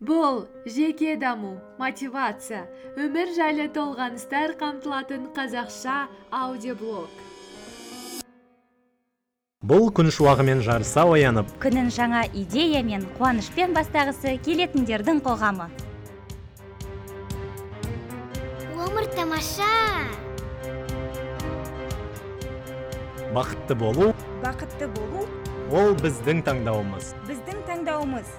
бұл жеке даму мотивация өмір жайлы толғаныстар қамтылатын қазақша аудиоблог. Бұл күн шуағымен жарыса оянып. Күнін жаңа идея мен қуанышпен бастағысы келетіндердің қоғамы. Өмір тамаша. Бақытты болу. Бақытты болу. Ол біздің таңдауымыз. Біздің таңдауымыз.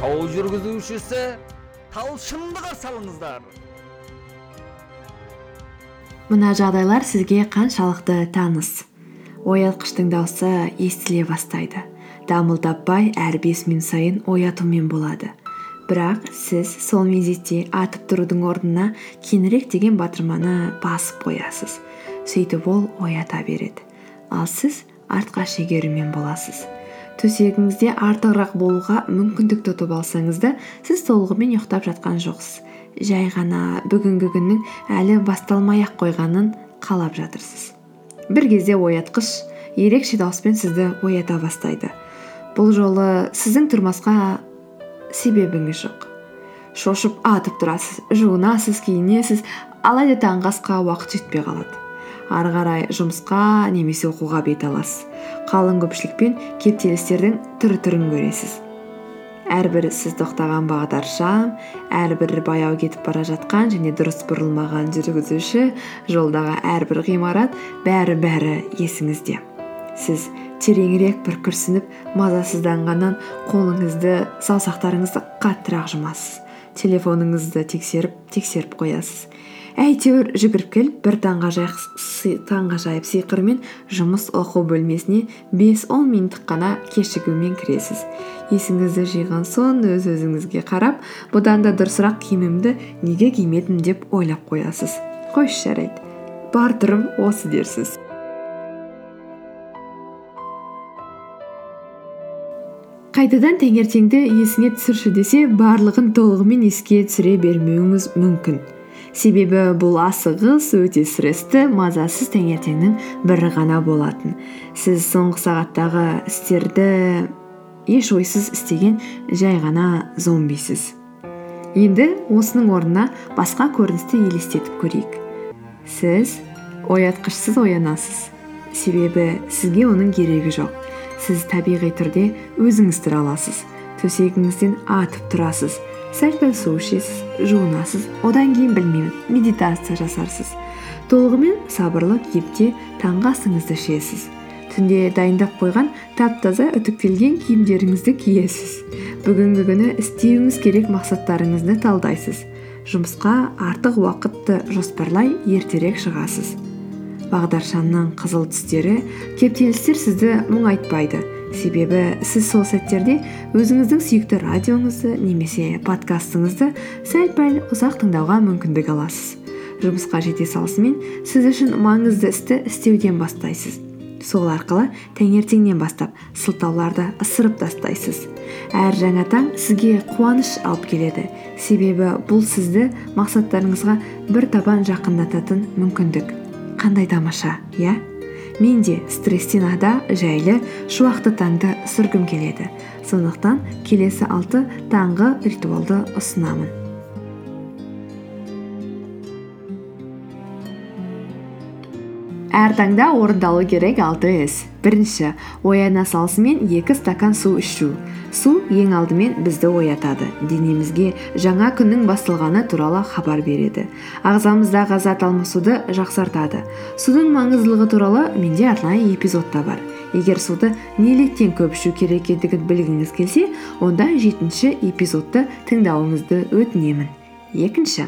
Шоу жүргізушісі талшынды қарсы алыңыздар мына жағдайлар сізге қаншалықты таныс. Оятқыштың дауысы естіле бастайды. Дамыл таппай әр бес минут сайын оятумен болады. Бірақ сіз сол мезетте атып тұрудың орнына кейінірек деген батырманы басып қоясыз. Сөйтіп ол оята береді. Ал сіз артқа шегерумен боласыз. Төсегіңізде артығырақ болуға мүмкіндік тұтып алсаңыз да сіз толығымен ұйықтап жатқан жоқсыз. Жай ғана бүгінгі күннің әлі басталмай ақ қойғанын қалап жатырсыз. Бір кезде оятқыш ерекше дауыспен сізді оята бастайды. Бұл жолы сіздің тұрмасқа себебіңіз жоқ. Шошып атып тұрасыз жуынасыз киінесіз алайда таңғы асқа уақыт жетпей қалады. Ары қарай жұмысқа немесе оқуға бет аласыз. Қалың көпшілікпен кептелістердің түрі түрін көресіз. Әрбір сіз тоқтаған бағдаршам әрбір баяу кетіп бара жатқан және дұрыс бұрылмаған жүргізуші жолдағы әрбір ғимарат бәрі бәрі есіңізде. Сіз тереңірек бір күрсініп мазасызданғаннан қолыңызды саусақтарыңызды қаттырақ жұмасыз телефоныңызды тексеріп тексеріп қоясыз. Әйтеуір жүгіріп келіп бір таңғажайып сиқырмен жұмыс оқу бөлмесіне бес он минуттық қана кешігумен кіресіз. Есіңізді жиған соң өз өзіңізге қарап бұдан да дұрысырақ киімімді неге кимедім деп ойлап қоясыз. Қойшы жарайды. Бар түрім осы дерсіз. Қайтадан таңертеңді есіңе түсірші десе барлығын толығымен еске түсіре бермеуіңіз мүмкін. Себебі бұл асығыс өте стрессті мазасыз таңертеңнің бірі ғана болатын. Сіз соңғы сағаттағы істерді еш ойсыз істеген жай ғана зомбисіз. Енді осының орнына басқа көріністі елестетіп көрейік. Сіз оятқышсыз оянасыз. Себебі сізге оның керегі жоқ. Сіз табиғи түрде өзіңіз тұра аласыз. Төсегіңізден атып тұрасыз. Сәл пәл су ішесіз жуынасыз. Одан кейін білмеймін медитация жасарсыз. Толығымен сабырлы кейіпте таңғы асыңызды ішесіз. Түнде дайындап қойған тап таза үтіктелген киімдеріңізді киесіз. Бүгінгі күні істеуіңіз керек мақсаттарыңызды талдайсыз. Жұмысқа артық уақытты жоспарлай ертерек шығасыз. Бағдаршамның қызыл түстері кептелістер сізді мұңайтпайды. Себебі сіз сол сәттерде өзіңіздің сүйікті радионызды немесе подкастыңызды сәл пәл ұзақ тыңдауға мүмкіндік аласыз. Жұмысқа жете салысымен сіз үшін маңызды істі істеуден бастайсыз. Сол арқылы таңертеңнен бастап сылтауларды ысырып тастайсыз. Әр жаңа таң сізге қуаныш алып келеді. Себебі бұл сізді мақсаттарыңызға бір табан жақындататын мүмкіндік. Қандай тамаша иә? Мен де стресстен ада жайлы шуақты таңды сүргім келеді. Сондықтан келесі алты таңғы ритуалды ұсынамын. Әр таңда орындалу керек алты іс бірінші ояна салысымен екі стакан су ішу. Су ең алдымен бізді оятады. Денемізге жаңа күннің басталғаны туралы хабар береді. Ағзамыздағы зат алмасуды жақсартады. Судың маңыздылығы туралы менде арнайы эпизод та бар. Егер суды неліктен көп ішу керек екендігін білгіңіз келсе онда жетінші эпизодты тыңдауыңызды өтінемін. Екінші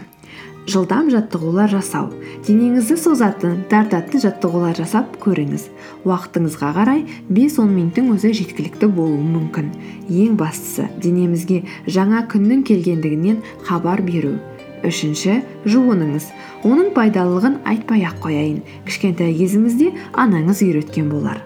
жылдам жаттығулар жасау. Денеңізді созатын тартатын жаттығулар жасап көріңіз. Уақытыңызға қарай 5-10 минуттың өзі жеткілікті болуы мүмкін. Ең бастысы денемізге жаңа күннің келгендігінен хабар беру. Үшінші жуыныңыз. Оның пайдалылығын айтпай ақ қояйын. Кішкентай кезіңізде анаңыз үйреткен болар.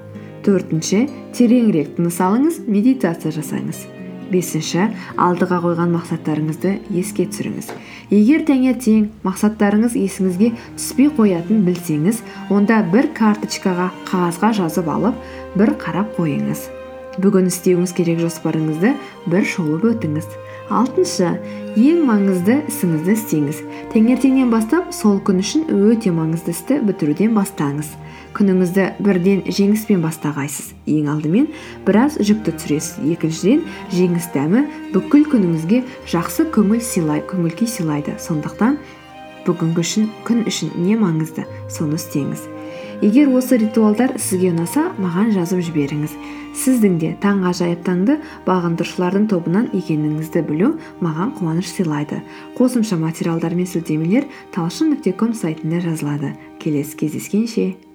Төртінші тереңірек тыныс алыңыз медитация жасаңыз. Бесінші алдыға қойған мақсаттарыңызды еске түсіріңіз. Егер таңертең мақсаттарыңыз есіңізге түспей қоятын білсеңіз онда бір карточкаға қағазға жазып алып бір қарап қойыңыз. Бүгін істеуіңіз керек жоспарыңызды бір шолып өтіңіз. Алтыншы ең маңызды ісіңізді істеңіз. Таңертеңнен бастап сол күн үшін өте маңызды істі бітіруден бастаңыз. Күніңізді бірден жеңіспен бастағайсыз. Ең алдымен біраз жүкті түсіресіз. Екіншіден жеңіс дәмі бүкіл күніңізге жақсы көңіл сыйлай көңіл күй сыйлайды. Сондықтан бүгінгі үшін күн үшін не маңызды? Соны істеңіз. Егер осы ритуалдар сізге ұнаса маған жазып жіберіңіз. Сіздің де таңғажайып таңды бағындырушылардың тобынан екеніңізді білу маған қуаныш сыйлайды. Қосымша материалдар мен сілтемелер талшын нүкте сайтында жазылады. Келесі кездескенше.